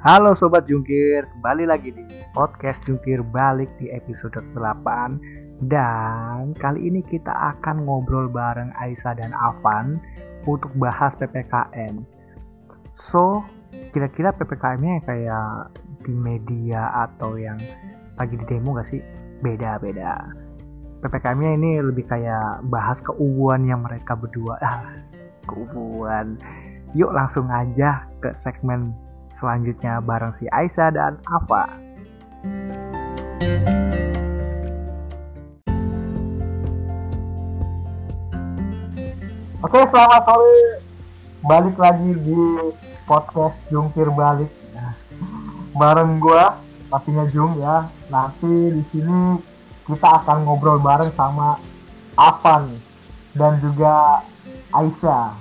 Halo Sobat Jungkir, kembali lagi di podcast Jungkir balik di episode 8 Dan kali ini kita akan ngobrol bareng Aisyah dan Avan untuk bahas PPKM So, kira-kira PPKM-nya kayak di media atau yang lagi di demo gak sih? Beda-beda PPKM-nya ini lebih kayak bahas keubuan yang mereka berdua. Ah, Yuk langsung aja ke segmen selanjutnya bareng si Aisyah dan Ava. Oke, selamat sore. Balik lagi di podcast Jungkir Balik. Bareng gua, pastinya Jung ya. Nanti di sini kita akan ngobrol bareng sama Avan dan juga Aisyah.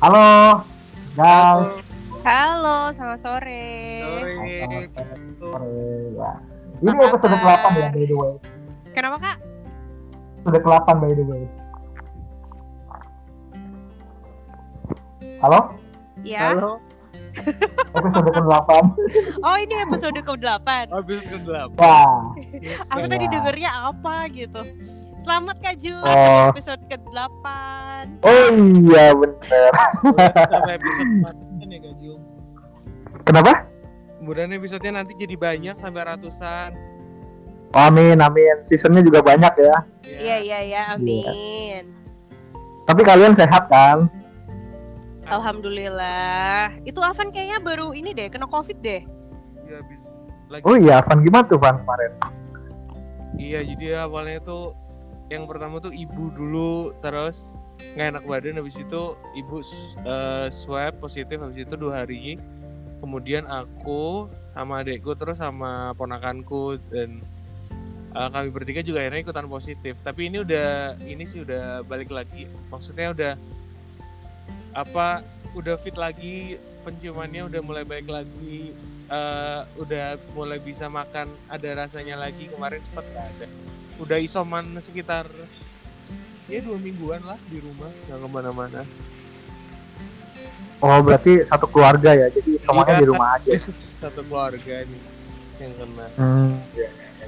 Halo, guys. Halo. Selamat sore. Sore. Sore, ya. Ini episode ke-8 ya by the way. Kenapa kak? Episode ke-8 by the way. Halo? Ya. Halo. Episode ke-8. Oh ini episode ke-8 Oh, episode ke-8. Ya. Aku tadi dengernya apa gitu. Selamat Kak Ju, Oh. episode ke-8 Oh iya bener. Sampai episode 4 ya Kak Jung. Kenapa? Kemudian episodenya nanti jadi banyak sampai ratusan. Amin, amin. Seasonnya juga banyak ya. Iya iya iya, amin Tapi kalian sehat kan? Alhamdulillah Itu Avan kayaknya baru ini deh, kena covid deh Iya, habis lagi. Oh iya, Van gimana tuh Van kemarin? Iya, jadi awalnya tuh yang pertama tuh ibu dulu terus nggak enak badan habis itu ibu eh, swab positif habis itu dua hari kemudian aku sama adekku terus sama ponakanku dan eh, kami bertiga juga akhirnya ikutan positif. Tapi ini udah ini sih udah balik lagi. Maksudnya udah apa udah fit lagi penciumannya udah mulai baik lagi eh, udah mulai bisa makan ada rasanya lagi. Kemarin sempat nggak ada. Udah isoman sekitar ya dua mingguan lah di rumah nggak ke mana-mana Oh berarti satu keluarga ya, jadi semuanya Iya. di rumah aja. satu keluarga nih yang kena Hmm, ya, ya, ya.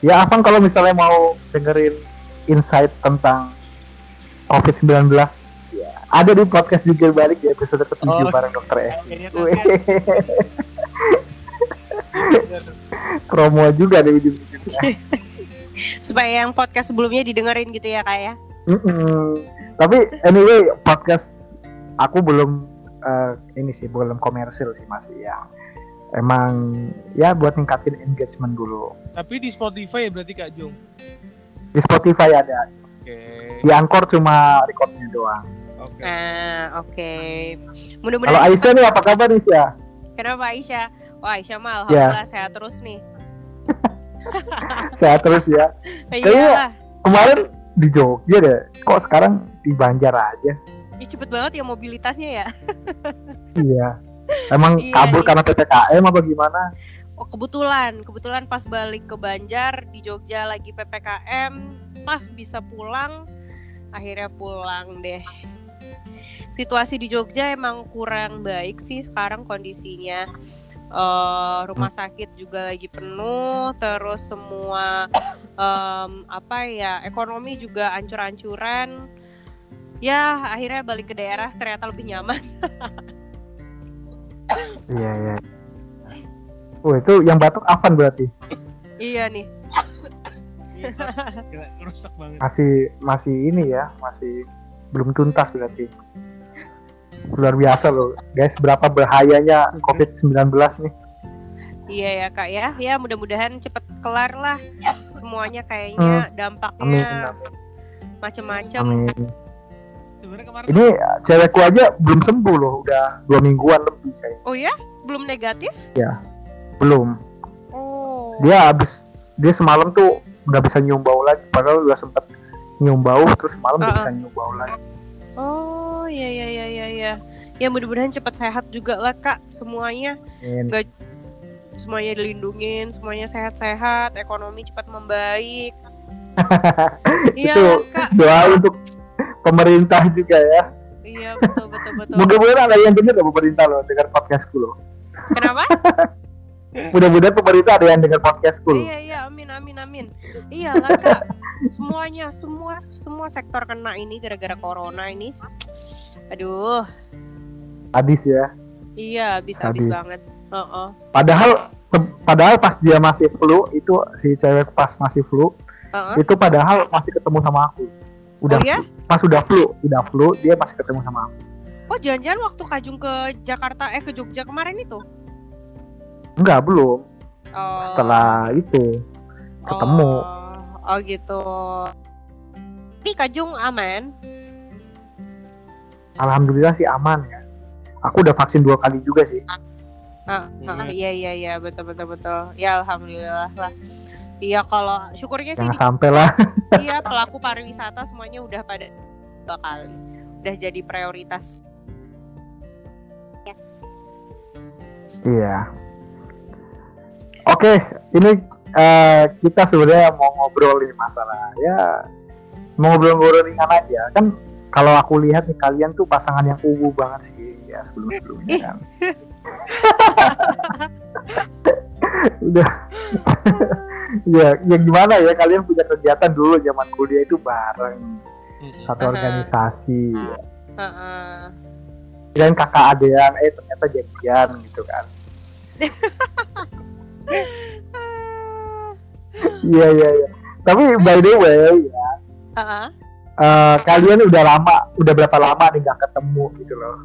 Ya, Afan kalau misalnya mau dengerin insight tentang COVID-19 ya, ada di podcast juga balik di episode ke-7 Oh. bareng Dokter E. nanti promo juga deh ujung-ujungnya. Supaya yang podcast sebelumnya didengerin gitu ya kak ya Mm-mm. Tapi anyway, podcast aku belum eh, ini sih belum komersil sih masih yang emang ya buat ningkatin engagement dulu. tapi di Spotify ya berarti Kak Jung Di Spotify ada, oke di Anchor cuma recordnya doang. oke Nah oke Kalau Mudah-mudahan Aisyah nih apa kabar nih ya? Kenapa Aisyah? Wah Aisyah mah Ya. alhamdulillah sehat terus nih Sehat terus ya. Iya Kemarin di Jogja deh, kok sekarang di Banjar aja? Ih, cepet banget ya mobilitasnya ya Iya. Emang Iya, kabur iya. karena PPKM apa gimana? Oh kebetulan, kebetulan pas balik ke Banjar di Jogja lagi ppkm, pas bisa pulang, akhirnya pulang deh. Situasi di Jogja emang kurang baik sih sekarang kondisinya. Eh, rumah sakit juga lagi penuh, terus semua em, apa ya ekonomi juga ancur-ancuran. Ya akhirnya balik ke daerah ternyata lebih nyaman. Iya, iya. Oh, itu yang batuk Avan berarti. iya nih. Sorry. Gila, rusak banget Masih masih ini ya, masih belum tuntas berarti. Luar biasa loh, guys. Berapa bahayanya COVID-19 nih. Iya ya kak ya, ya mudah-mudahan cepet kelar lah semuanya kayaknya Amin, dampaknya amin. Sebenarnya kemarin Ini cewekku aja belum sembuh loh, udah dua mingguan lebih saya. Oh ya, belum negatif? Belum. Oh. Dia habis dia semalam tuh nggak bisa nyium bau lagi, padahal udah sempet nyium bau, terus semalam udah Uh-uh. bisa nyium bau lagi. Oh ya ya ya ya ya. Ya mudah-mudahan cepat sehat juga lah kak semuanya, Amin. semuanya dilindungin, semuanya sehat-sehat, ekonomi cepat membaik. Iya Itu kak. doa untuk pemerintah juga ya. Iya betul betul betul. Mudah-mudahan ada yang dengar pemerintah loh dengar podcastku loh. Kenapa? Mudah-mudahan pemerintah ada yang dengar podcastku loh. Iya iya amin amin amin. Iya lah kak. Semuanya semua semua sektor kena ini gara-gara corona ini. Aduh. Habis ya. Iya habis habis Habis. banget. Heeh. Padahal se- padahal pas dia masih flu itu si cewek pas masih flu Heeh. itu padahal masih ketemu sama aku. Udah Oh ya? Pas udah flu, udah flu dia masih ketemu sama aku. Oh jangan-jangan waktu Kajung ke Jakarta eh ke Jogja kemarin itu? Enggak, belum. Oh. Setelah itu ketemu. Oh, oh gitu. Ini Kajung aman. alhamdulillah sih aman ya. Aku udah vaksin dua kali juga sih. Ah, ah, Hmm. iya iya iya betul betul betul. Ya alhamdulillah lah. Iya kalau syukurnya sih Jangan di- sampai lah. iya pelaku pariwisata semuanya udah pada dua kali. Udah jadi prioritas. Iya. Oke, ini eh, kita sebenarnya mau ngobrol nih masalah ya mau ngobrol-ngobrol ringan aja kan kalau aku lihat nih kalian tuh pasangan yang ungu banget sih ya sebelum-sebelumnya kan. Udah. ya, ya gimana ya kalian punya kegiatan dulu zaman kuliah itu bareng satu organisasi. Heeh. Kirain kakak adean, eh ternyata jadian gitu kan. Iya iya iya. Tapi by the way ya, Heeh. eh, kalian udah lama, udah berapa lama nih nggak ketemu gitu loh.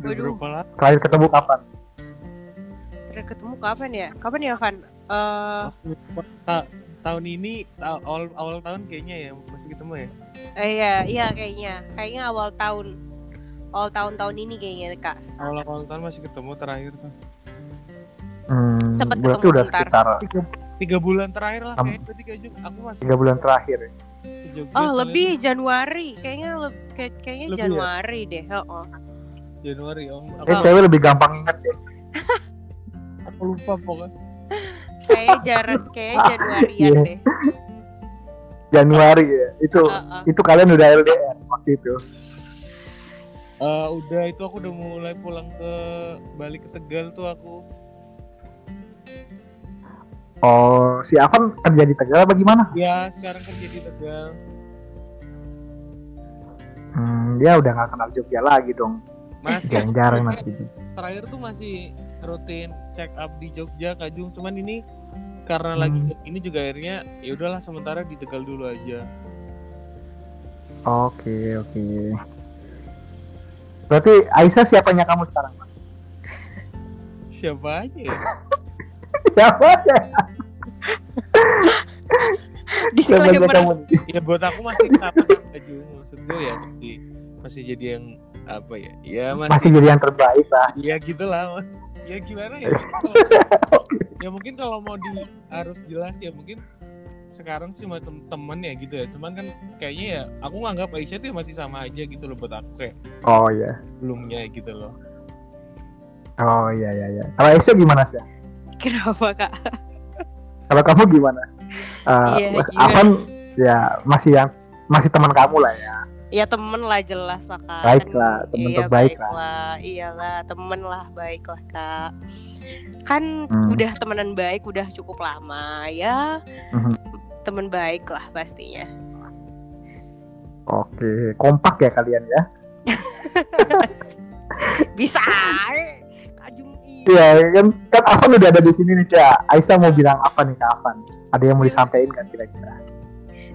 Udah Waduh. berapa lama? Terakhir ketemu kapan? Terakhir ketemu kapan ya? Kapan ya Van? Eh, Ta- tahun ini ta- awal awal tahun kayaknya ya masih ketemu ya. eh, iya iya kayaknya. Kayaknya awal tahun. Awal tahun-tahun ini kayaknya kak. Awal awal tahun masih ketemu terakhir tuh. Hmm, Sempet berarti ketemu udah bentar. sekitar Tiga, tiga bulan terakhir lah kayaknya berarti kayak. Aku masih tiga bulan terakhir. ya. Jogja Oh lebih Januari. Kayaknya le- kayak- kayaknya Lebih ya? Januari deh. Heeh. Januari om. Aku, Eh cewek lebih gampang inget deh. aku lupa pokoknya. Kayak jarak kayak Januarian Iya. deh. Januari ya. Itu Heeh. itu kalian udah LDR waktu itu. Eh, udah itu aku udah mulai pulang ke balik ke Tegal tuh aku. Oh, si Avan kerja di Tegal apa gimana? Ya sekarang kerja di Tegal. Hmm, dia udah nggak kenal Jogja lagi dong. Masih Jarang-jarang nanti. terakhir tuh masih rutin check up di Jogja Kajung cuman ini karena Hmm. lagi ini juga akhirnya ya udahlah sementara di Tegal dulu aja Oke, oke. Berarti Aisyah siapanya kamu sekarang? Pak? siapa aja ya Siapa ya? Siapanya Disclaimer. ya buat aku masih sama Kajung maksud gue ya masih masih jadi yang apa ya ya masih, Masih jadi yang terbaik lah. ya gitulah ya gimana ya ya mungkin kalau mau di harus jelas ya mungkin sekarang sih sama temen ya gitu ya cuman kan kayaknya ya aku nganggap Aisyah tuh masih sama aja gitu loh buat aku kayak Oh iya. belumnya gitu loh Oh iya iya iya. Kalau Aisyah gimana sih? Kenapa kak? Kalau kamu gimana? Eh, Iya, gimana? Avan ya masih yang masih teman kamu lah ya. Ya temen lah jelas lah kak. Baik Kan- lah, temen iya, terbaik baik lah. Iyalah temen lah baik lah kak. Kan Hmm. udah temenan baik udah cukup lama ya. Mhm. Temen baik lah pastinya. Oke, kompak ya kalian ya. Bisa. eh, Kajung i. Iya kan kan Avan udah ada di sini nih sih. Aisyah mau bilang apa nih ke Avan? Ada yang mau Iya. disampaikan kan kira-kira?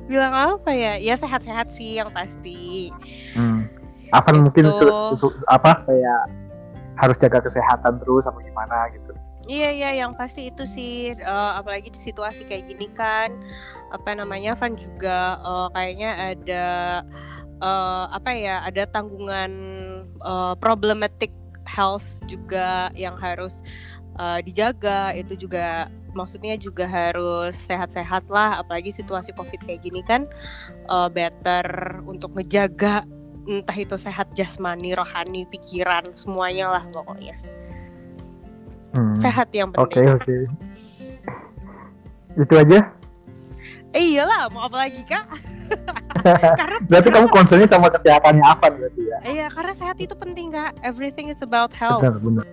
Bilang apa ya? Ya sehat-sehat sih yang pasti. Hmm. Mungkin Gitu. su- su- apa kayak harus jaga kesehatan terus apa gimana gitu. Iya iya yang pasti itu sih eh, apalagi di situasi kayak gini kan apa namanya Van juga eh, kayaknya ada eh, apa ya ada tanggungan eh, problematic health juga yang harus eh, dijaga itu juga maksudnya juga harus sehat-sehat lah apalagi situasi covid kayak gini kan eh, better untuk ngejaga entah itu sehat jasmani rohani pikiran semuanya lah pokoknya Hmm. sehat yang Oke penting oke. Itu aja. Eh iyalah, mau apa lagi kak? karena berarti kamu concernnya sama kesehatannya apa berarti ya iya karena sehat itu penting kak everything is about health benar benar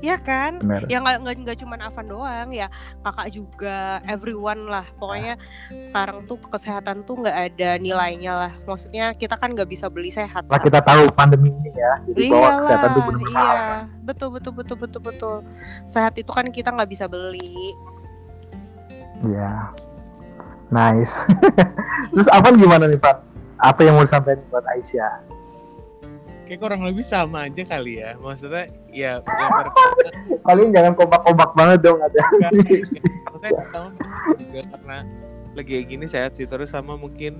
ya kan benar ya nggak nggak nggak cuma Avan doang ya kakak juga everyone lah pokoknya sekarang tuh kesehatan tuh nggak ada nilainya lah maksudnya kita kan nggak bisa beli sehat Kak. kita tahu pandemi ini ya jadi bahwa kesehatan itu benar-benar iya mahal. betul betul betul betul betul sehat itu kan kita nggak bisa beli Iya. Nice. Terus Avan gimana nih Pak? Apa yang mau disampaikan buat Aisyah? Kayak kurang lebih sama aja kali ya. Maksudnya ya yang berkata Kalian jangan kompak-kompak banget dong ada. maksudnya pertama juga karena lagi kayak gini sehat sih. Terus sama mungkin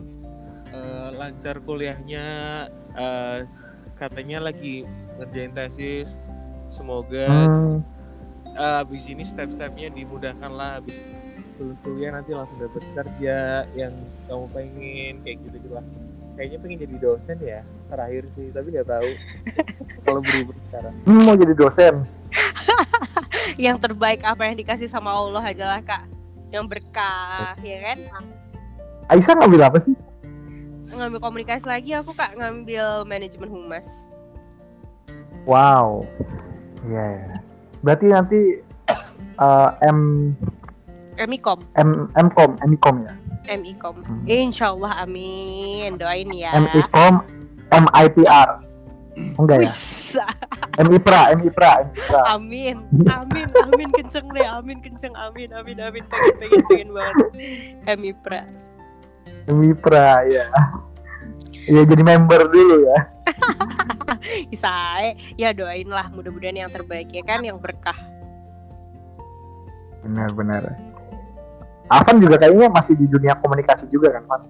eh, lancar kuliahnya eh, katanya lagi ngerjain tesis. Semoga Hmm, eh, abis ini step-stepnya dimudahkan lah abis lulus kuliah nanti langsung dapet kerja yang kamu pengen kayak gitu gitu lah kayaknya pengen jadi dosen ya terakhir sih tapi nggak tahu kalau berubah sekarang hmm, mau jadi dosen. yang terbaik apa yang dikasih sama Allah adalah kak yang berkah ya kan Aisyah ngambil apa sih? ngambil komunikasi lagi aku kak ngambil manajemen humas Wow. Iya. iya. Berarti nanti eh, M Mikom M Mcom, Mcom ya. Mikom Hmm. Insya Allah amin doain ya Micom, MIPR. Enggak ya? MIPRA, MIPRA, MIPRA. amin amin amin kenceng deh amin kenceng amin amin amin pengen pengen pengen banget Emipra MIPRA ya. Iya jadi member dulu ya. Isae ya doain lah mudah-mudahan yang terbaik ya kan yang berkah Benar-benar. Avan juga kayaknya masih di dunia komunikasi juga kan, Van?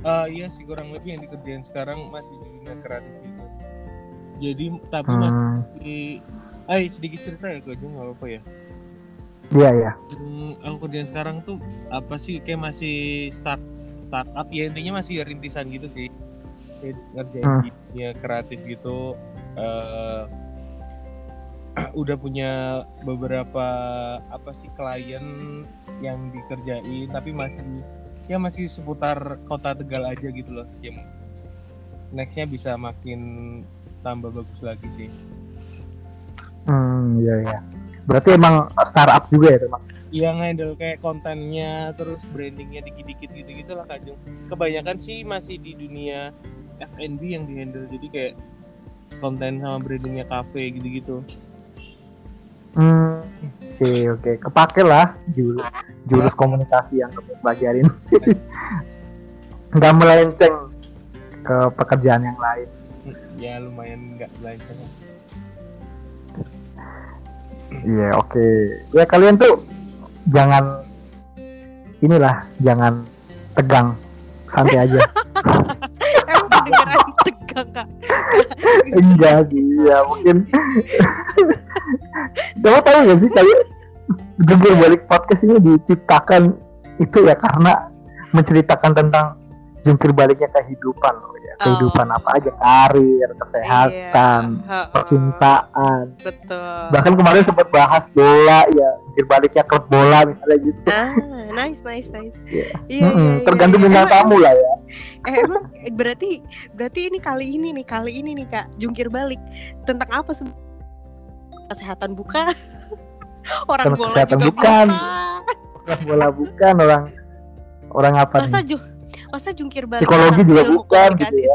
Eh, iya sih kurang lebih yang dikerjain sekarang masih di dunia kreatif gitu jadi tapi Hmm, masih eh sedikit cerita ya gue aja nggak apa ya iya ya. Hmm, aku kerjaan sekarang tuh apa sih kayak masih start startup ya intinya masih rintisan gitu sih Kayak ngerjain Hmm. dunia kreatif gitu eh udah punya beberapa apa sih klien yang dikerjain tapi masih ya masih seputar kota Tegal aja gitu loh yang nextnya bisa makin tambah bagus lagi sih Hmm, iya ya. Berarti emang startup juga ya, teman? yang handle kayak kontennya terus brandingnya dikit-dikit gitu-gitu lah Kak Jung. Kebanyakan sih masih di dunia F&B yang dihandle jadi kayak konten sama brandingnya cafe gitu-gitu. Hmm, oke oke. Kepake lah jurus jurus komunikasi yang kamu pelajarin. Nggak melenceng ke pekerjaan yang lain. Ya lumayan nggak belajar. Iya oke. Ya kalian tuh jangan inilah jangan tegang santai aja. emang kedengeran tegang kak Enggak sih ya mungkin. Coba tahu nggak sih kalian jungkir balik podcast ini diciptakan itu ya karena menceritakan tentang jungkir baliknya kehidupan loh ya. Kehidupan apa aja? Karir kesehatan Iya, percintaan. Betul. Bahkan kemarin sempat bahas bola ya jungkir baliknya klub bola misalnya gitu. Ah nice nice nice. Iya. iya Mm-mm, iya, iya, tergantung iya. bintang tamu lah ya. Eh, emang berarti berarti ini kali ini nih kali ini nih kak jungkir balik. Tentang apa sih kesehatan bukan. Orang bola kesehatan juga bukan. bukan orang bola bukan orang orang apa masa nih? ju masa jungkir balik Psikologi juga bukan, gitu ya.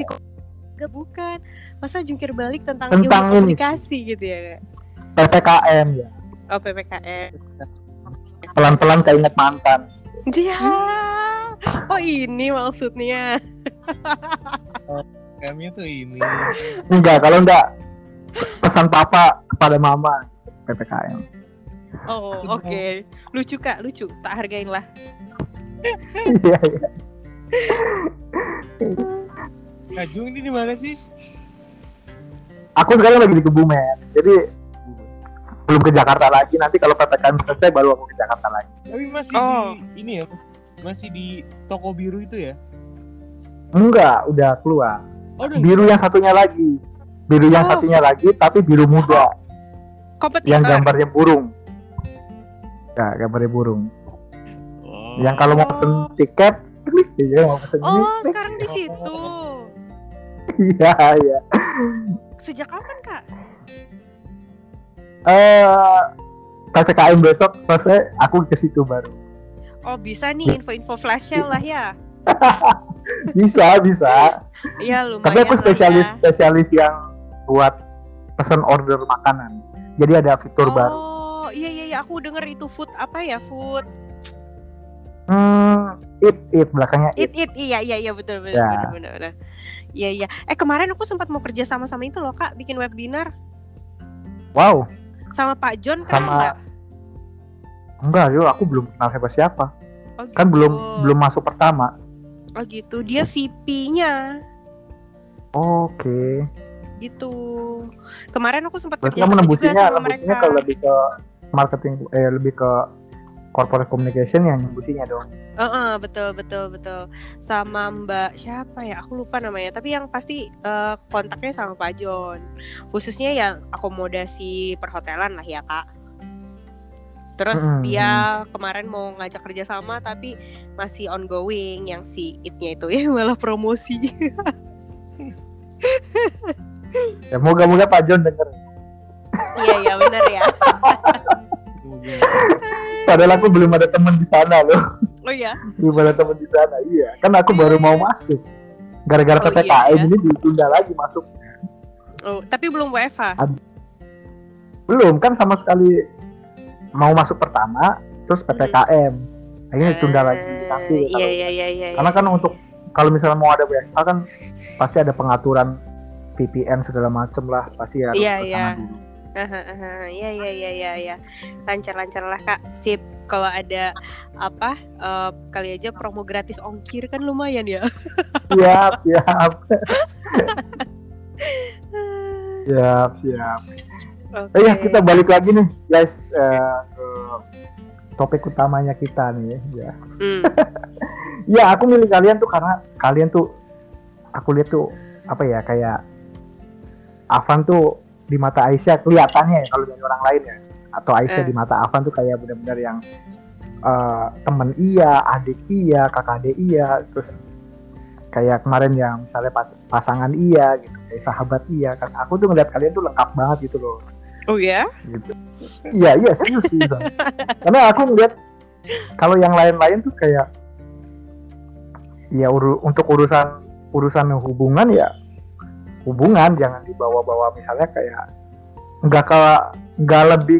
Juga bukan. Masa jungkir balik tentang, Tentang ilmu ini. komunikasi gitu ya? Kak? ppkm ya. Oh ppkm pelan pelan keinget mantan. Dia oh ini maksudnya. Kayaknya tuh ini. Enggak kalau enggak pesan papa kepada mama ppkm. Oh oke. lucu kak lucu. Tak hargain lah. Iya iya. Kak Jung ini di mana sih? aku sekarang lagi di Kebumen. Jadi belum ke Jakarta lagi. Nanti kalau ppkm selesai baru aku ke Jakarta lagi. Tapi masih Oh. di ini ya masih di toko biru itu ya? enggak udah keluar. Oh udah biru yang satunya lagi biru yang Oh. satunya lagi tapi biru muda kompetitor yang gambarnya burung ya gambarnya burung Oh. yang kalau mau pesen tiket klik ya mau pesen ini Oh, klik. sekarang di situ. iya iya Sejak kapan, Kak? eh ppkm besok selesai aku ke situ baru Oh, bisa nih info-info flash sale lah ya. bisa bisa Iya, lumayan. tapi aku lah spesialis ya. spesialis yang buat pesan order makanan. Jadi ada fitur baru. Oh, iya iya iya, aku denger itu food apa ya? Food. Hmm it it. Belakangnya it, It. it. Iya iya iya. Betul betul Ya. benar benar benar. Iya iya. Eh kemarin aku sempat mau kerja sama sama itu loh kak, bikin webinar wow. Sama Pak John kenal Sama- nggak? enggak yo aku belum kenal siapa siapa Oh, kan gitu. belum belum masuk pertama. Oh gitu, dia VP-nya oke gitu. Kemarin aku sempat kerja sama juga sama mereka. ke lebih ke marketing eh lebih ke corporate communication yang nembusinya dong Heeh, betul betul betul. Sama Mbak siapa ya? Aku lupa namanya. Tapi yang pasti eh, kontaknya sama Pak John. Khususnya yang akomodasi perhotelan lah ya kak. Terus Mm-mm. dia kemarin mau ngajak kerja sama tapi masih ongoing yang si itnya itu ya malah promosi. ya moga-moga Pak John denger Iya iya benar ya. Padahal aku belum ada teman di sana loh Oh iya. belum ada teman di sana iya kan aku baru mau masuk gara-gara Oh, iya, ppkm iya. ini ditunda lagi masuk Oh, tapi belum WFH. belum kan sama sekali mau masuk pertama terus ppkm akhirnya ditunda lagi Eh, kalau- Iya iya iya iya. karena kan untuk kalau misalnya mau ada WFH kan pasti ada pengaturan VPN segala macem lah pasti harus Iya, iya. Iya iya iya iya iya. Lancar-lancar lah Kak. Sip. Kalau ada apa eh, kali aja promo gratis ongkir kan lumayan ya. siap siap siap siap Oke. oh ya kita balik lagi nih guys ke topik utamanya kita nih ya Hmm. ya aku milih kalian tuh karena kalian tuh aku lihat tuh apa ya kayak Afan tuh di mata Aisyah kelihatannya ya kalau dari orang lain ya atau Aisyah Eh. di mata Afan tuh kayak benar-benar yang eh, temen iya, adik iya, kakak adik iya, terus kayak kemarin yang misalnya pas- pasangan iya gitu, kayak sahabat iya kan. Aku tuh ngeliat kalian tuh lengkap banget gitu loh. Oh ya? Gitu. Iya iya serius sih. Bang. Karena aku ngeliat kalau yang lain-lain tuh kayak ya uru- untuk urusan urusan hubungan ya hubungan jangan dibawa-bawa. Misalnya kayak nggak ke nggak lebih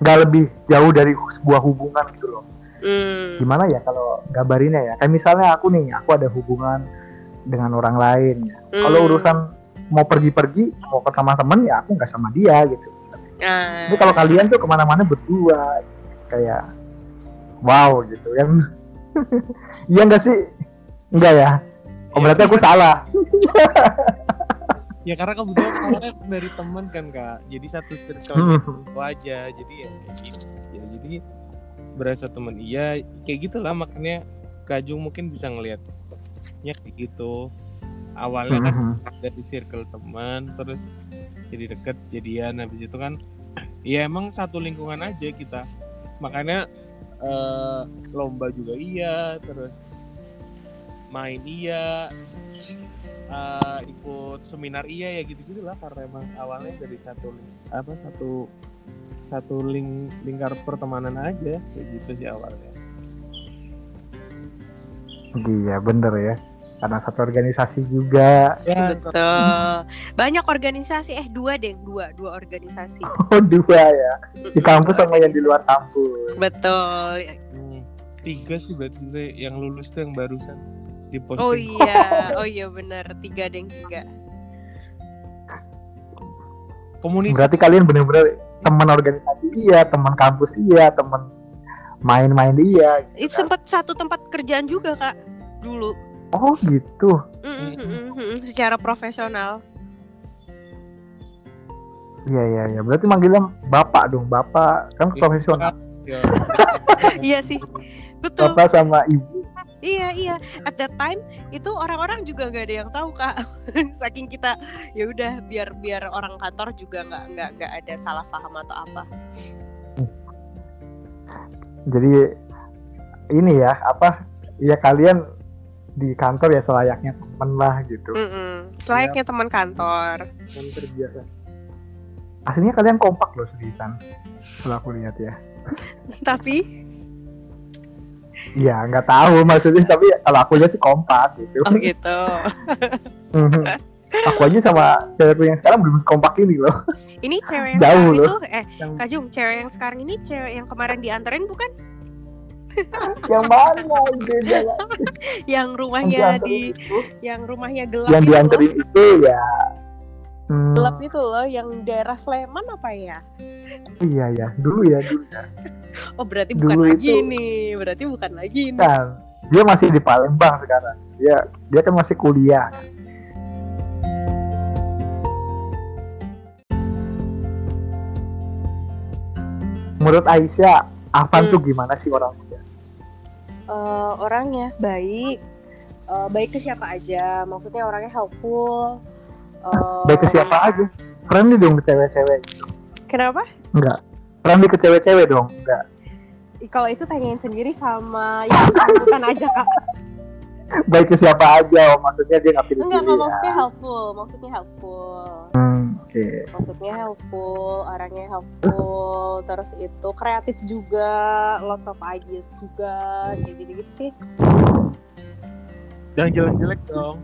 nggak lebih jauh dari sebuah hubungan gitu loh. Hmm. gimana ya kalau gambarinnya ya? Kayak misalnya aku nih aku ada hubungan dengan orang lain ya. kalau Hmm. urusan mau pergi-pergi mau ke sama temen ya aku nggak sama dia gitu. Ah. tapi kalau kalian tuh ke mana-mana berdua kayak wow gitu. Kan iya nggak sih? Enggak ya? Oh, berarti aku salah ya karena kebetulan awalnya dari teman kan kak. Jadi satu circle Hmm. itu aja. Jadi ya kayak gitu. Ya jadi berasa teman iya. Kayak gitulah makanya Kajung mungkin bisa ngelihatnya kayak gitu. Awalnya kan Mhm. dari circle teman terus jadi deket jadian. Habis itu kan ya emang satu lingkungan aja kita. Makanya eh, lomba juga iya terus main iya eh, ikut seminar iya ya gitu gitulah karena emang awalnya dari satu apa satu satu ling lingkar pertemanan aja kayak gitu sih awalnya. Iya bener ya. Karena satu organisasi juga. Ya Betul. Banyak organisasi. Eh dua deh, dua, dua organisasi. oh dua ya? Di kampus sama yang di luar kampus. Betul. hmm, tiga sih berarti yang lulus tuh yang barusan di posting Oh iya, oh iya benar tiga deh tiga. komunitas berarti kalian bener-bener teman organisasi iya teman kampus iya teman main-main iya Itu sempat satu tempat kerjaan juga kak dulu. oh gitu Mm, mm, mm, mm, secara profesional. iya iya iya berarti manggilnya bapak dong bapak kan Iya. profesional ya, Iya sih, betul. bapak sama ibu Iya iya. At that time itu orang-orang juga nggak ada yang tahu kak. Saking kita ya udah biar biar orang kantor juga nggak nggak nggak ada salah paham atau apa. jadi ini ya apa ya kalian di kantor ya selayaknya temen lah gitu Mm-mm. Selayaknya teman kantor. kantor biasa aslinya kalian kompak loh seriusan kalau aku lihat ya Tapi Iya nggak tahu maksudnya tapi kalau aku lihat sih kompak gitu oh gitu. Mhm. aku aja sama cewekku yang sekarang belum kompak ini loh Ini cewek yang Jauh sekarang loh. itu eh Yang- Kak Jung, cewek yang sekarang ini cewek yang kemarin dianterin bukan? yang mana beda lah. Yang yang rumahnya dianterin di itu yang rumahnya gelap yang itu dianterin itu ya loh. hmm, Gelap itu loh yang daerah Sleman apa ya? iya ya dulu ya dulu ya Oh berarti bukan Dulu lagi itu- nih. Berarti bukan lagi nih. kan dia masih di Palembang sekarang dia dia kan masih kuliah menurut Aisyah Afan Hmm. tuh gimana sih orangnya Eh, orangnya baik. Eh, baik ke siapa aja. Maksudnya orangnya helpful. Eh, baik ke siapa aja friendly dong ke cewek-cewek Kenapa? enggak friendly ke cewek-cewek dong enggak Kalau itu tanyain sendiri sama yang bersangkutan aja kak. baik ke siapa aja oh, maksudnya dia nggak Enggak, pilih-pilih enggak ya maksudnya helpful. Maksudnya helpful. Hmm, oke Maksudnya helpful, orangnya helpful. Terus itu kreatif juga, lots of ideas juga, kayak gitu-gitu sih. Yang jelek-jelek dong.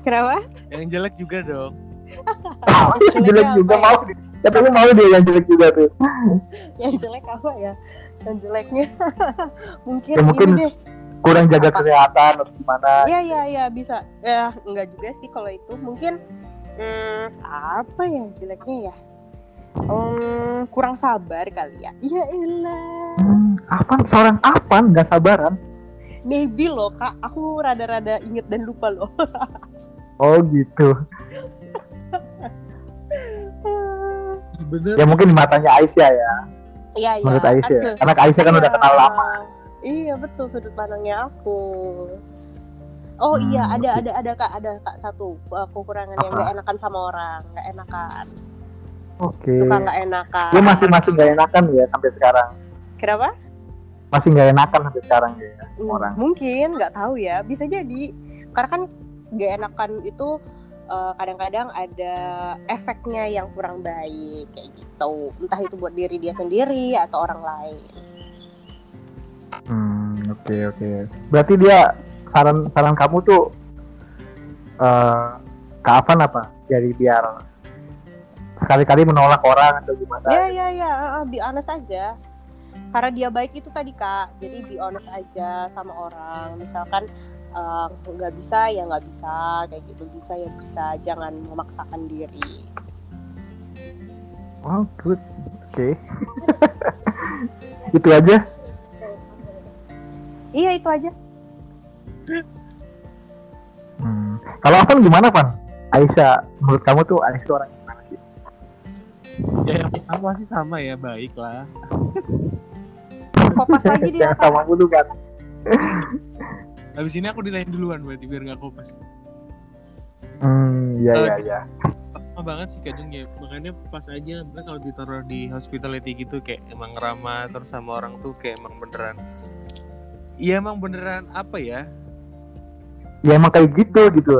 Kenapa? Yang jelek juga dong. Jeleknya jelek juga ya? Mau katanya mau dia yang jelek juga tuh Yang jelek apa ya? Yang jeleknya mungkin, Ya, mungkin- ini deh. kurang jaga Apa? kesehatan atau gimana Iya iya iya bisa. Ya enggak juga sih kalau itu. Mungkin hmm, apa ya jeleknya ya? Hmm, kurang sabar kali ya. Iya elah. Hmm, Afan seorang Afan nggak sabaran. Maybe loh kak, aku rada-rada inget dan lupa loh. Oh gitu. Bener. Ya mungkin di matanya Aisyah ya. Iya iya. Menurut Aisyah. Betul. Karena Aisyah kan udah Iya. kenal lama. Iya betul sudut pandangnya aku. Oh Hmm, iya ada ada ada kak ada kak satu uh, kekurangan yang nggak enakan sama orang nggak enakan Oke. suka nggak enakan. Dia masih masih nggak enakan ya sampai sekarang. Kenapa? Masih nggak enakan sampai sekarang ya sama Hmm, orang. Mungkin nggak tahu ya bisa jadi karena kan nggak enakan itu uh, kadang-kadang ada efeknya yang kurang baik kayak gitu entah itu buat diri dia sendiri atau orang lain. Hmm, oke oke. Berarti dia saran saran kamu tuh eh ke Afan apa? Jadi biar sekali-kali menolak orang atau gimana? Ya ya ya, uh, be honest aja. Karena dia baik itu tadi kak, jadi be honest aja sama orang. Misalkan uh, nggak bisa ya nggak bisa, kayak gitu bisa ya bisa. Jangan memaksakan diri. Oh, good. Oke. Itu aja. Iya itu aja. Hmm. Kalau Afan gimana, Pan? Aisyah, menurut kamu tuh Aisyah orang gimana sih? Ya yang pertama sih sama ya, baik lah. Kopas lagi dia Jangan kak. sama dulu kan. Habis ini aku ditanya duluan berarti biar nggak kopas. Hmm, iya iya iya. Lama banget sih kadang ya, makanya pas aja mereka kalau ditaruh di hospitality gitu kayak emang ramah terus sama orang tuh kayak emang beneran. Iya emang beneran apa ya? Ya emang kayak gitu gitu.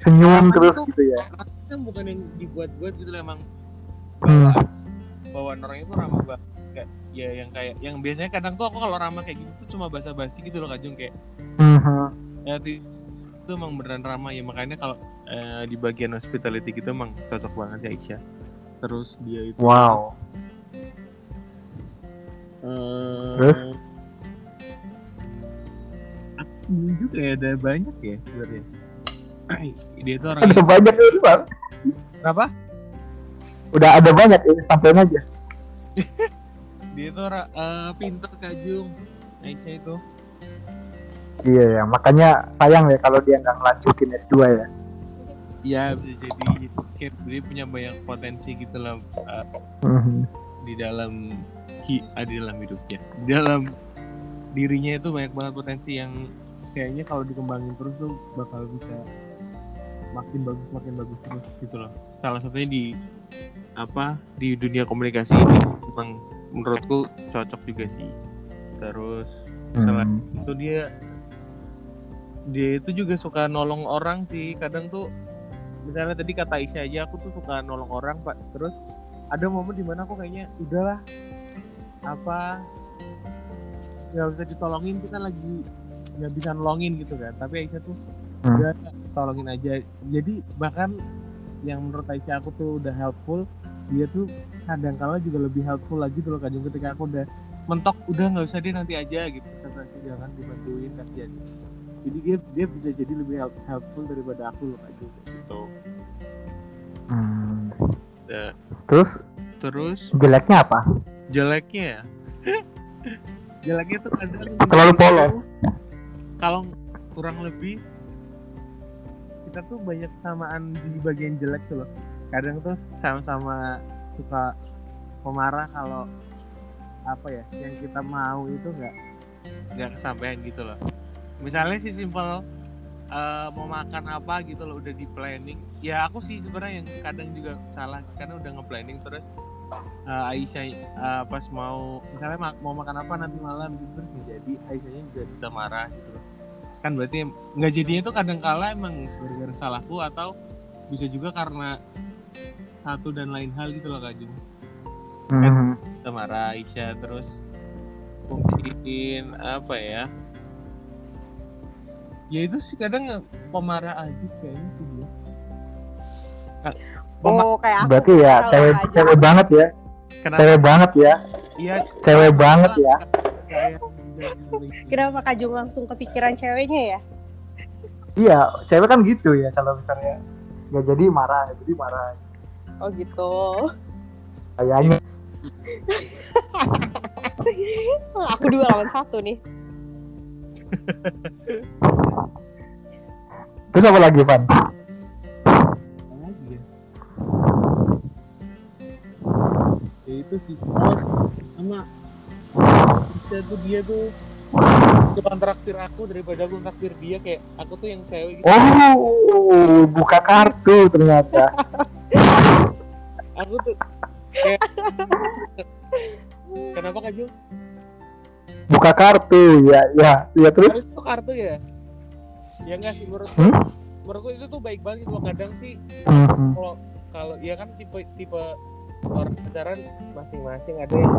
Senyum terus itu- gitu ya. Kan bukan yang dibuat-buat gitu lah emang Hmm. bawaan orang itu ramah banget kayak ya yang kayak yang biasanya kadang tuh aku kalau ramah kayak gitu tuh cuma basa-basi gitu loh Kajung kayak Mhm. ya itu, itu emang beneran ramah ya makanya kalau eh, di bagian hospitality gitu emang cocok banget ya Aisyah terus dia itu Wow. eh, Terus? aku juga ya ada banyak ya sebenarnya dia tuh orang Ada banyak ini, Bang. Kenapa? Udah ada banyak ini sampein aja. dia tuh orang eh, pinter Kajung Aisyah itu. Iya ya, makanya sayang ya kalau dia nggak ngelanjutin S2 ya. ya bisa jadi kayak dia punya banyak potensi gitu lah eh, Mhm. di dalam hi, ah, di dalam hidupnya. Di dalam dirinya itu banyak banget potensi yang kayaknya kalau dikembangin terus tuh bakal bisa makin bagus makin bagus terus gitu loh. Salah satunya di apa di dunia komunikasi ini. Memang menurutku cocok juga sih terus Salah. Hmm. itu dia dia itu juga suka nolong orang sih kadang tuh misalnya tadi kata Isya aja aku tuh suka nolong orang pak terus ada momen di mana aku kayaknya udahlah apa nggak bisa ditolongin kita lagi nggak bisa nolongin gitu kan tapi Aisyah tuh Hmm. udah tolongin aja jadi bahkan yang menurut Aisyah aku tuh udah helpful dia tuh kadang kala juga lebih helpful lagi tuh loh Kak Jung, ketika aku udah mentok udah nggak usah deh nanti aja gitu. Kata jangan dibantuin kasihan jadi dia dia bisa jadi lebih help- helpful daripada aku loh Kak Jung, gitu. Hmm. Nah, Terus? Terus? Jeleknya apa? jeleknya ya? Jeleknya tuh kadang Terlalu polos. kalau kurang lebih? Kita tuh banyak samaan di bagian jelek tuh loh kadang tuh sama-sama suka pemarah kalau apa ya yang kita mau itu nggak nggak kesampaian gitu loh. Misalnya sih simple eh, mau makan apa gitu loh udah di planning. Ya aku sih sebenarnya yang kadang juga salah karena udah nge-planning terus eh, Aisyah eh, pas mau misalnya ma- mau makan apa nanti malam gitu terus nggak jadi Aisyahnya juga bisa marah gitu loh. Kan berarti nggak jadinya itu kadang kala emang gara-gara salahku atau bisa juga karena satu dan lain hal gitu loh Kak Jung Hmm. kita marah Aisyah terus mungkin apa ya ya itu sih kadang pemarah aja kayaknya sih dia Oh kayak aku. Berarti ya cewek cewek banget ya. kenapa Cewek banget ya. iya Cewek banget ya. Kenapa Kak Jung langsung kepikiran ceweknya ya? Iya, cewek kan gitu ya kalau misalnya nggak jadi marah, jadi marah. Oh gitu. Kayaknya aku dua lawan satu nih. terus apa lagi, Van? ya ya itu sih oh sama bisa tuh dia tuh depan traktir aku daripada aku traktir dia kayak aku tuh yang cewek gitu Oh, buka kartu ternyata. aku tuh kayak kenapa kak Jul? Buka kartu, ya, ya, ya terus. Harus tuh kartu ya? Ya enggak sih menurut Hmm? menurutku itu tuh baik banget gitu loh kadang sih Hmm. kalau kalau ya kan tipe tipe orang pacaran masing-masing ada yang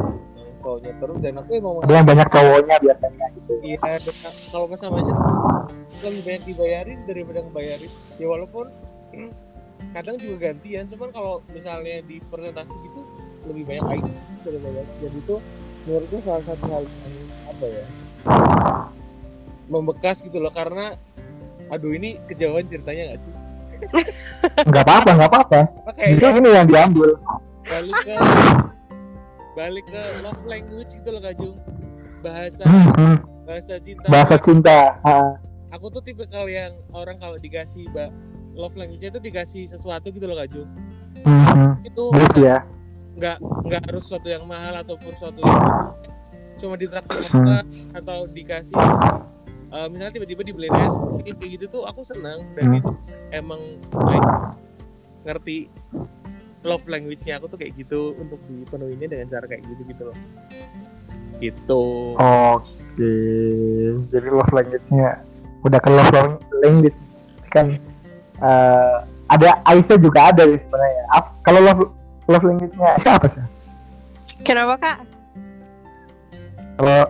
cowoknya terus dan aku emang Ada yang banyak cowoknya biasanya gitu. Iya, kalau sama Aisyah lebih banyak dibayarin daripada ngebayarin. Ya walaupun hmm, kadang juga gantian, cuman kalau misalnya di presentasi gitu lebih banyak daripada aku. Jadi itu menurutku salah satu hal yang apa ya membekas gitu loh karena aduh ini kejauhan ceritanya nggak sih? Nggak apa-apa, nggak apa-apa. Itu ini yang diambil. balik ke balik ke love language gitu loh Kak Jung. Bahasa Hmm, hmm. bahasa cinta. Bahasa cinta. Aku tuh tipe kali yang orang kalau dikasih love language itu dikasih sesuatu gitu loh Kak Jung hmm, hmm. itu Terus ya. nggak nggak harus sesuatu yang mahal ataupun sesuatu yang cuma ditraktir makan atau dikasih eh, misalnya tiba-tiba dibeliin es kayak gitu tuh aku senang dan Hmm. itu emang like, ngerti love language-nya aku tuh kayak gitu untuk dipenuhinya dengan cara kayak gitu gitu loh gitu Oke. Jadi love language-nya udah ke love lang- language kan eh, ada Aisyah juga ada ya sebenarnya. Kalau love love language-nya Aisyah apa sih? Kenapa Kak? Kalau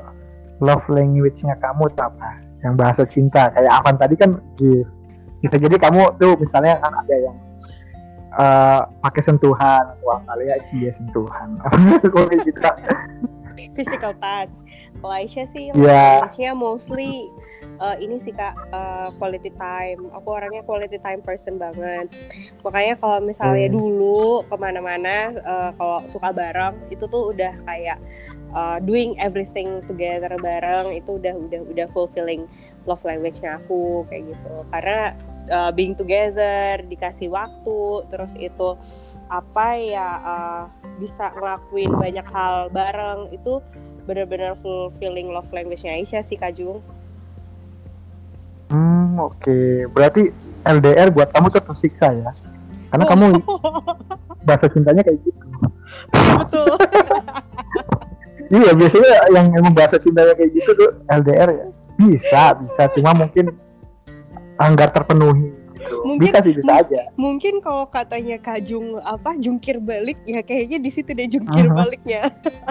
love language-nya kamu apa? Yang bahasa cinta kayak Avan tadi kan gift. Bisa jadi kamu tuh misalnya kan ada yang eh, pakai sentuhan atau apa ya cie sentuhan. Kayak gitu. Physical touch. Kalau Aisyah sih Iya. language-nya mostly uh, ini sih kak uh, quality time. Aku orangnya quality time person banget. Makanya kalau misalnya Hmm. dulu ke mana-mana uh, kalau suka bareng itu tuh udah kayak uh, doing everything together bareng itu udah udah udah fulfilling love language-nya aku kayak gitu. Karena uh, being together dikasih waktu terus itu apa ya uh, bisa ngelakuin banyak hal bareng itu benar-benar fulfilling love language-nya Aisyah sih Kak Jung. Hmm, oke. Berarti LDR buat kamu tuh tersiksa ya. Karena kamu bahasa cintanya kayak gitu. betul. Iya, biasanya yang emang bahasa cintanya kayak gitu tuh LDR ya. Bisa, bisa. Cuma mungkin anggar terpenuhi gitu. Mungkin- bisa sih bisa aja Mungkin kalau katanya Kajung apa jungkir balik ya kayaknya di situ deh jungkir Aha. baliknya.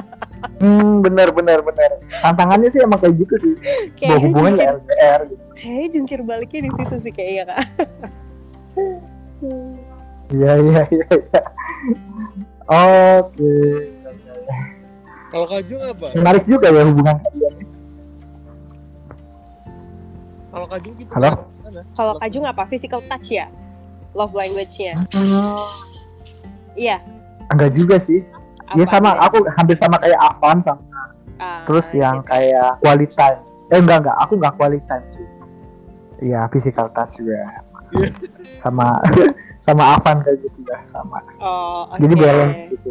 hmm benar benar benar tantangannya sih emang kayak gitu sih kayaknya hubungan jungkir, ya LDR gitu. kayaknya jungkir baliknya di situ sih kayaknya kak. iya iya iya iya. oke Kalau Kajung apa? menarik juga ya hubungan kalian Kalau Kajung gitu. Halo? Kalau Kajung apa? Physical touch ya? Love language-nya. Iya. enggak juga sih ya sama bedanya? aku hampir sama kayak Avan sama Ah, terus yang gitu. kayak quality time eh enggak enggak aku enggak quality time sih iya physical touch juga Iya. sama sama Avan kayak gitu ya sama Oh, oke. jadi balance gitu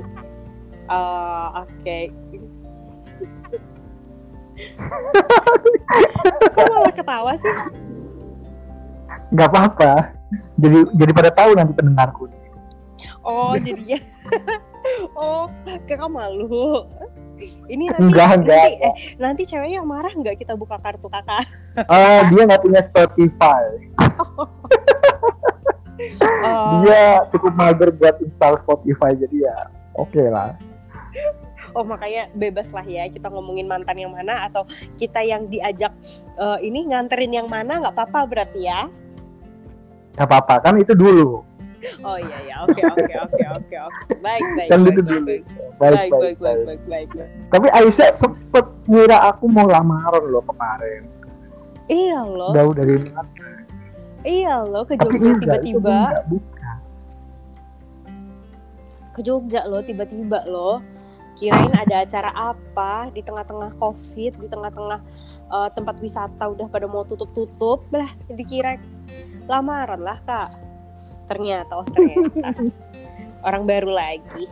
Oh, oke. Kok malah ketawa sih? Nggak apa-apa jadi jadi pada tahu nanti pendengarku Oh, jadinya. oh, kakak malu. Ini nanti, Enggak, enggak, nanti, eh, nanti ceweknya yang marah nggak kita buka kartu kakak? oh dia nggak punya Spotify Oh, dia cukup mager buat install Spotify jadi ya oke lah oh, makanya bebas lah ya kita ngomongin mantan yang mana atau kita yang diajak eh, ini nganterin yang mana nggak apa-apa berarti ya? Nggak apa-apa kan itu dulu Oh iya ya, oke oke oke oke. Baik baik. kan baik, itu baik, dulu baik. baik Baik baik, baik baik baik. baik tapi Aisyah sempet ngira aku mau lamaran loh kemarin Iya loh, jauh dari mana iya loh ke Jogja tiba-tiba, ke Jogja loh tiba-tiba loh. Kirain ada acara apa di tengah-tengah covid, di tengah-tengah eh, tempat wisata udah pada mau tutup-tutup, lah dikira lamaran lah kak. Ternyata oh ternyata orang baru lagi.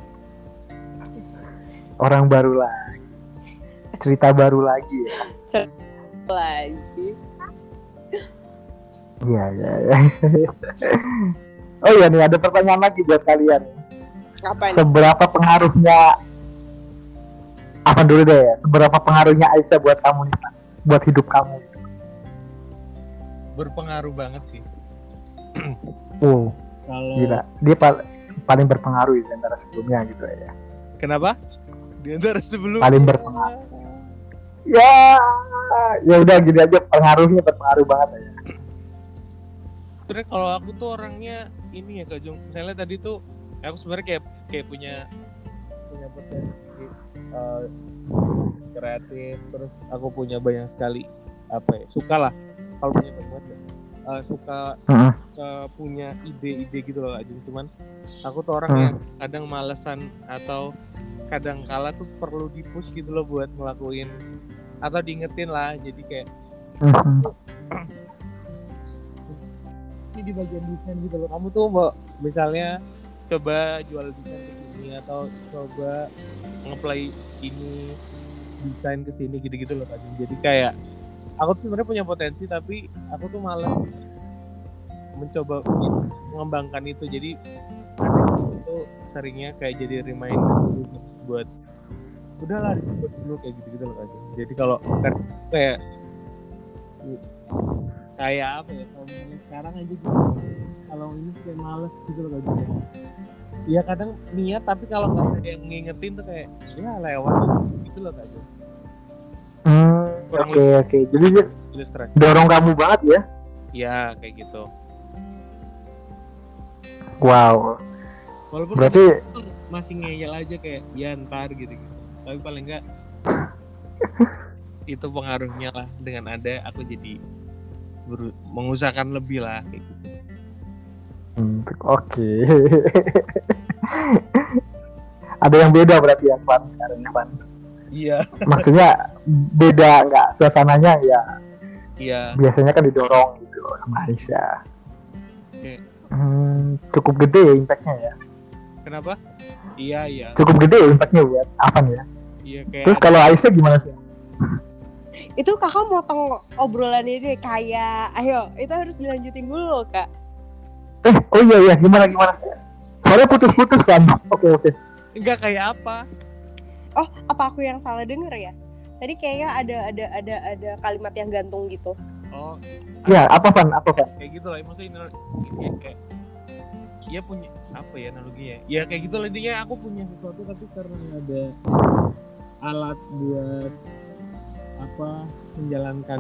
orang baru lagi cerita baru lagi ya Lagi. iya iya iya oh iya nih ada pertanyaan lagi buat kalian Apa seberapa pengaruhnya apa dulu deh ya seberapa pengaruhnya Aisyah buat kamu nih buat hidup kamu Berpengaruh banget sih. wow Kalau gila. Dia pal- paling berpengaruh di antara sebelumnya gitu ya. Kenapa? Di antara sebelum paling berpengaruh. Ya ya udah gini aja. Pengaruhnya berpengaruh banget ya. Sebenarnya kalau aku tuh orangnya ini ya Kak Jung. Misalnya tadi tuh aku sebenarnya kayak kayak punya punya potensi eh, kreatif. Terus aku punya banyak sekali apa ya suka lah kalau punya banget Eh, suka Heeh. eh, punya ide-ide gitu loh Kak Jung. Cuman aku tuh orang Hmm. yang kadang malesan atau kadang kala tuh perlu dipush gitu loh buat ngelakuin atau diingetin lah jadi kayak Mhm. ini di bagian desain gitu loh kamu tuh mau misalnya coba jual desain ke sini atau coba ngeplay ini desain ke sini gitu-gitu loh kan jadi kayak aku tuh sebenarnya punya potensi tapi aku tuh malah mencoba mengembangkan itu. Jadi itu seringnya kayak jadi reminder buat udahlah disebut dulu kayak gitu gitu loh kan jadi kalau kayak kayak apa ya kalau sekarang aja gitu. Kalau ini kayak males gitu loh kan Iya kadang niat tapi kalau nggak ada yang ngingetin tuh kayak ya lewat gitu loh Hmm, Kurang oke oke. Jadi dia ilustrasi dorong kamu banget ya? Ya kayak gitu. Wow. Walaupun berarti masih ngeyel aja kayak ya ntar gitu gitu tapi paling enggak itu pengaruhnya lah. Dengan ada aku jadi mengusahakan lebih lah kayak gitu. Hmm, oke. Ada yang beda berarti ya Pan sekarang ya Pan iya. Maksudnya beda nggak suasananya ya. Iya. Biasanya kan didorong gitu sama Aisyah. Oke. Hmm, cukup gede ya impactnya ya. Kenapa? Iya iya. Cukup gede ya impactnya buat apa ya? Iya kayak terus kalau Aisyah gimana sih? Itu kakak motong obrolannya deh kayak, ayo itu harus dilanjutin dulu kak. eh oh iya iya. Gimana gimana? Soalnya putus-putus kan? Oke oke. Enggak kayak apa Oh, apa aku yang salah denger ya? Tadi kayaknya ada ada ada ada kalimat yang gantung gitu. oh. Ya apa Van? Apa Van? Kayak gitu lah maksudnya ini, ini kayak dia punya apa ya analoginya ya? Kayak gitu lah intinya aku punya sesuatu tapi karena ada alat buat apa menjalankan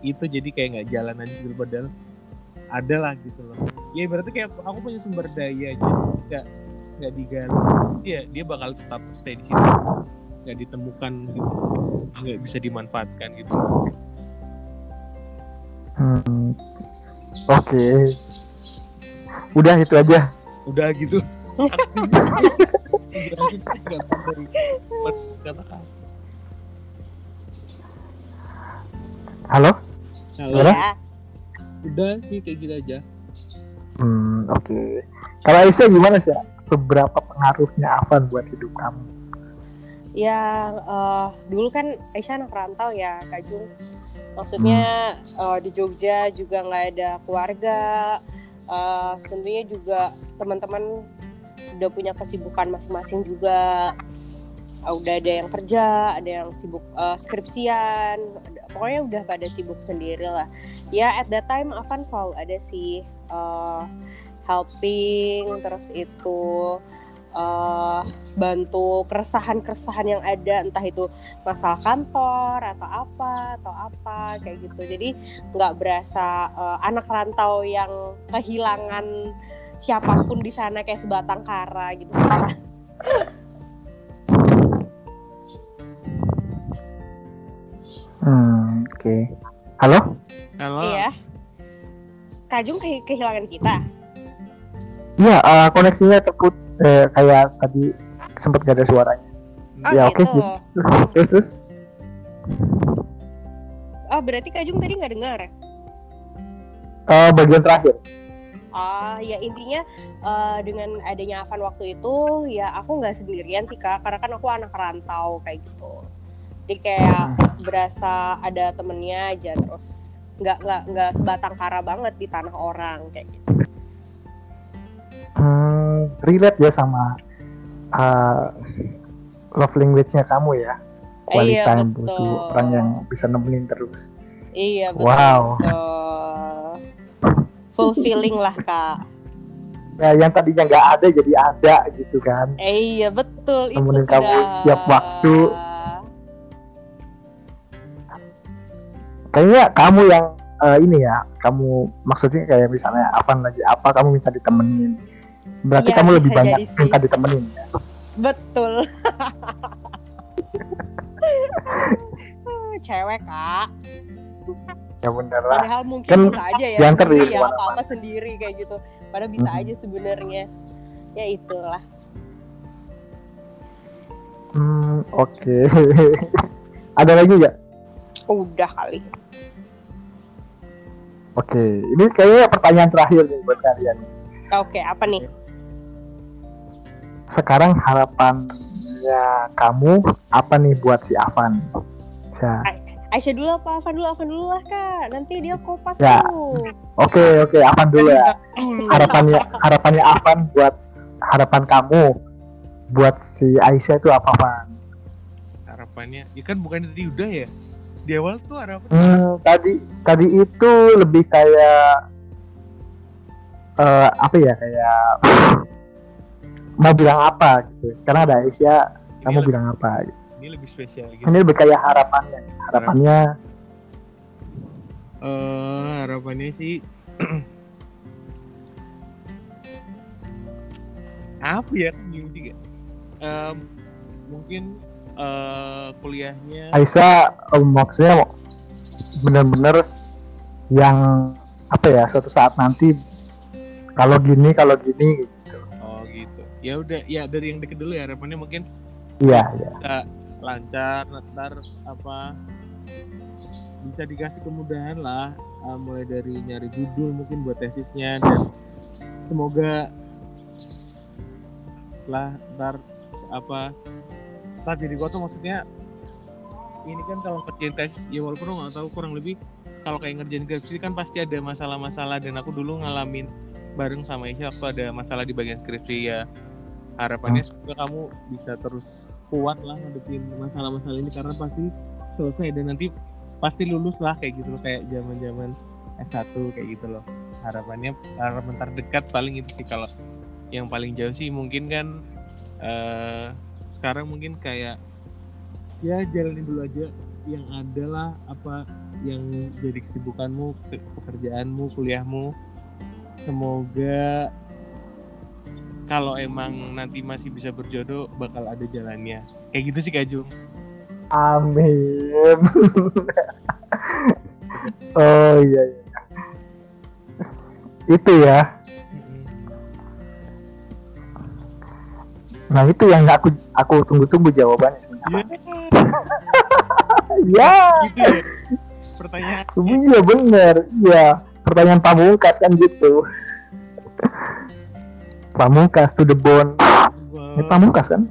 itu jadi kayak nggak jalan aja gitu padahal ada lah gitu loh. Ya berarti kayak aku punya sumber daya aja nggak nggak digali ya dia bakal tetap stay di situ nggak ditemukan gitu nggak bisa dimanfaatkan gitu Hmm, Oke. Udah itu aja. udah gitu? Halo. Halo? Ya. udah sih kayak gitu aja Hmm, oke. Kalau Aisyah gimana sih? Seberapa pengaruhnya Avan buat hidup kamu? Ya, eh, dulu kan Aisyah anak rantau ya, Kak Jung. Maksudnya eh, di Jogja juga nggak ada keluarga. Eh, tentunya juga teman-teman udah punya kesibukan masing-masing juga. Eh, udah ada yang kerja, ada yang sibuk eh, skripsian. Pokoknya udah pada sibuk sendiri lah. Ya, at that time Avan selalu ada sih eh, helping, terus itu eh bantu keresahan-keresahan yang ada entah itu masalah kantor atau apa atau apa kayak gitu jadi nggak berasa eh, anak rantau yang kehilangan siapa pun di sana kayak sebatang kara gitu. Hmm, oke. Halo? halo iya Kajung ke- kehilangan kita Iya, eh, koneksinya terput eh, kayak tadi sempat gak ada suaranya. oh Ya, oke, gitu Terus terus oh berarti Kajung tadi nggak dengar eh, bagian terakhir. Ah, ya intinya eh, dengan adanya Avan waktu itu ya aku nggak sendirian sih kak, karena kan aku anak rantau kayak gitu. Jadi kayak berasa ada temennya aja terus nggak nggak nggak sebatang kara banget di tanah orang kayak gitu. Hmm, relate ya sama eh, love language-nya kamu ya. Quality Iya, time betul. butuh orang yang bisa nemenin terus. Iya betul. Wow. betul. Fulfilling lah kak. Ya, yang tadinya nggak ada jadi ada gitu kan. Eh, iya betul itu Temenin sudah. kamu setiap waktu. Kayaknya kamu yang eh, ini ya, kamu maksudnya kayak misalnya apa lagi apa kamu minta ditemenin. Berarti Iya, kamu lebih banyak sih. minta ditemenin ya. Betul. Cewek kak. Ya bener lah. Padahal mungkin Kan bisa aja ya diantar sendiri di ya ke mana-mana. apa-apa sendiri kayak gitu. Padahal bisa Mhm. aja sebenarnya. Ya itulah. Hmm, oke. ada lagi nggak? Udah kali. Oke, ini kayaknya pertanyaan terakhir nih buat kalian. Oke, apa nih? Sekarang harapannya kamu apa nih buat si Avan? Ya. Aisyah dulu apa Avan dulu? Avan dulu lah kak. Nanti dia kopas Ya. dulu. Oke, oke, Avan dulu ya. Harapannya harapannya Avan buat harapan kamu buat si Aisyah itu apa, Van? harapannya ya kan bukan tadi udah ya di awal tuh harapan Hmm, tadi tadi itu lebih kayak eh apa ya kayak mau bilang apa gitu. Karena ada Aisyah, ini, kamu lebih, bilang apa? Gitu. ini lebih spesial gitu Ini lebih kayak harapannya. Harapannya Eh, harapannya sih apa ya bingung juga Em, mungkin eh, kuliahnya Aisyah eh, maksudnya bener-bener yang apa ya suatu saat nanti kalau gini kalau gini gitu. oh gitu ya udah ya dari yang deket dulu ya harapannya mungkin Iya, iya. lancar ntar apa bisa dikasih kemudahan lah eh, mulai dari nyari judul mungkin buat tesisnya dan semoga lah ntar apa ntar jadi gua tuh maksudnya ini kan kalau ngerjain tes ya walaupun lo nggak tahu kurang lebih kalau kayak ngerjain skripsi kan pasti ada masalah-masalah dan aku dulu ngalamin bareng sama Isya waktu ada masalah di bagian skripsi ya harapannya semoga kamu bisa terus kuat lah ngadepin masalah-masalah ini karena pasti selesai dan nanti pasti lulus lah kayak gitu loh, kayak zaman-zaman S1 kayak gitu loh. Harapannya harapan terdekat paling itu sih kalau yang paling jauh sih mungkin kan eh sekarang mungkin kayak ya jalanin dulu aja yang ada lah apa yang jadi kesibukanmu pe- pekerjaanmu kuliahmu semoga kalau emang nanti masih bisa berjodoh bakal ada jalannya kayak gitu sih Kak Jung Amin. oh iya, iya. Itu ya. Nah itu yang aku aku tunggu-tunggu jawabannya sebenarnya. Iya, Ya, gitu ya pertanyaan iya bener. Iya, pertanyaan pamungkas kan gitu. Pamungkas to the bone. Ini pamungkas kan?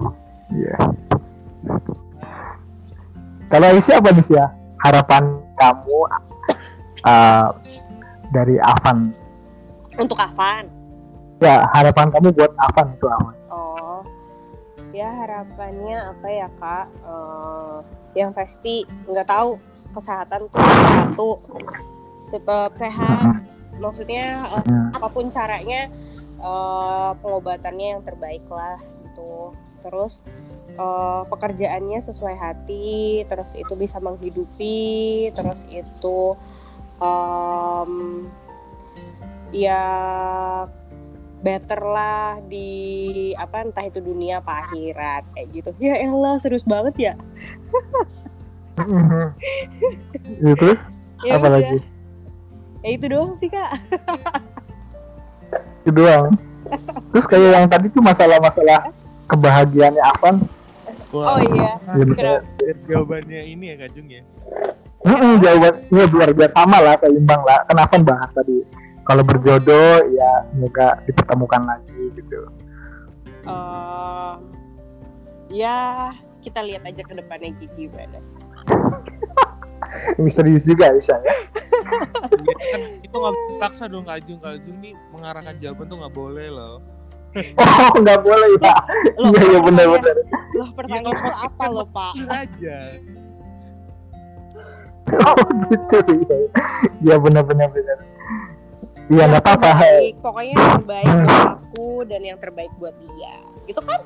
Iya. Kalau Aisyah apa nih ya? Harapan kamu uh, dari Avan? Untuk Avan. Ya, harapan kamu buat Avan itu apa? Ya harapannya apa ya kak? Eh, yang pasti nggak tahu kesehatan tuh satu, tetap sehat. Maksudnya eh, Hmm. apa pun caranya eh, pengobatannya yang terbaik lah gitu. Terus eh, pekerjaannya sesuai hati, terus itu bisa menghidupi, terus itu em, ya better lah di apa entah itu dunia apa akhirat kayak gitu. Ya Allah serius banget ya. itu Ya apa lagi? Ya itu doang sih kak. Itu doang. Terus kayak yang tadi tuh masalah-masalah kebahagiaannya Avan. Oh iya. Ya, jawabannya ini ya Kak Jung ya Mm-mm, jawabannya biar biar sama lah seimbang lah. Kenapa bahas tadi? Kalau berjodoh ya semoga dipertemukan lagi gitu. Eh, ya kita lihat aja ke depannya gimana. Misterius juga Aisyah ya. Kan itu nggak paksa dong Kak Jung Kak Jung nih mengarahkan jawaban tuh nggak boleh loh Oh nggak boleh ya. Loh, Iya iya pertanyaan- benar-benar. Loh pertanyaan itu apa loh pak? Aja Oh gitu ya. Iya benar-benar benar. Iya nggak apa-apa. pokoknya yang terbaik buat aku dan yang terbaik buat dia. Gitu kan?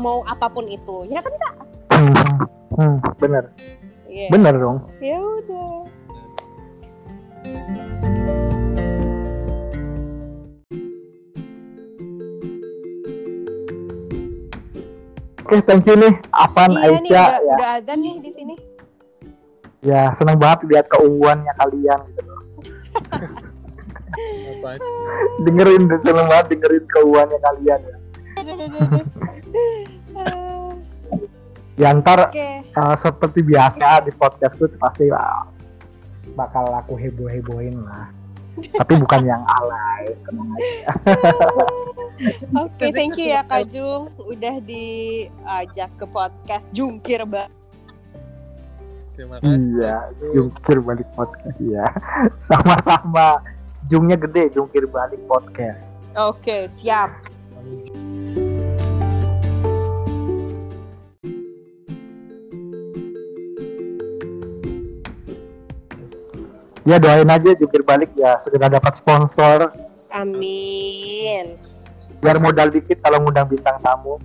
Mau apa pun itu, ya kan kak? Hmm, hmm, benar Iya. benar dong. Ya udah. Oke thank you nih Avan iya nih Aisyah udah, ya. udah azan nih di sini. Ya senang banget lihat keungguannya kalian gitu loh. Dengerin senang banget dengerin keungguannya kalian ya. Ya ntar Oke. uh, seperti biasa di podcastku pasti uh, bakal aku heboh-hebohin lah. Tapi bukan yang alay, tenang aja. Oke, thank you ya Kak Jung udah diajak ke podcast Jungkir Mbak. terima kasih Iya, jungkir balik podcast ya. Sama-sama. Jungnya gede, jungkir balik podcast. Oke, siap. Ya doain aja jungkir balik ya segera dapat sponsor Amin. biar modal dikit kalau ngundang bintang tamu.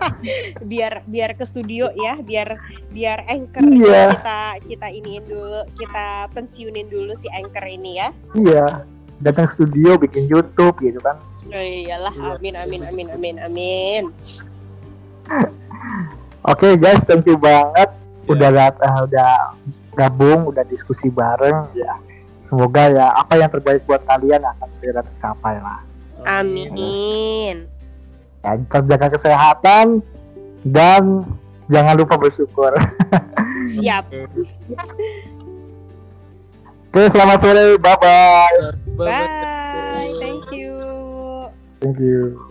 Biar biar ke studio ya, biar biar anchor Iya. kita kita iniin dulu, kita pensiunin dulu si anchor ini ya. Iya, datang ke studio bikin YouTube gitu kan. Oh iyalah, Iya. amin amin amin amin amin. Oke guys, thank you banget Ya. udah dat- eh, udah gabung, udah diskusi bareng ya. Semoga ya apa yang terbaik buat kalian akan segera tercapai lah. Amin. Ya, tetap jaga kesehatan dan jangan lupa bersyukur. Siap. Oke, selamat sore. Bye bye. Bye. Bye. Thank you. Thank you.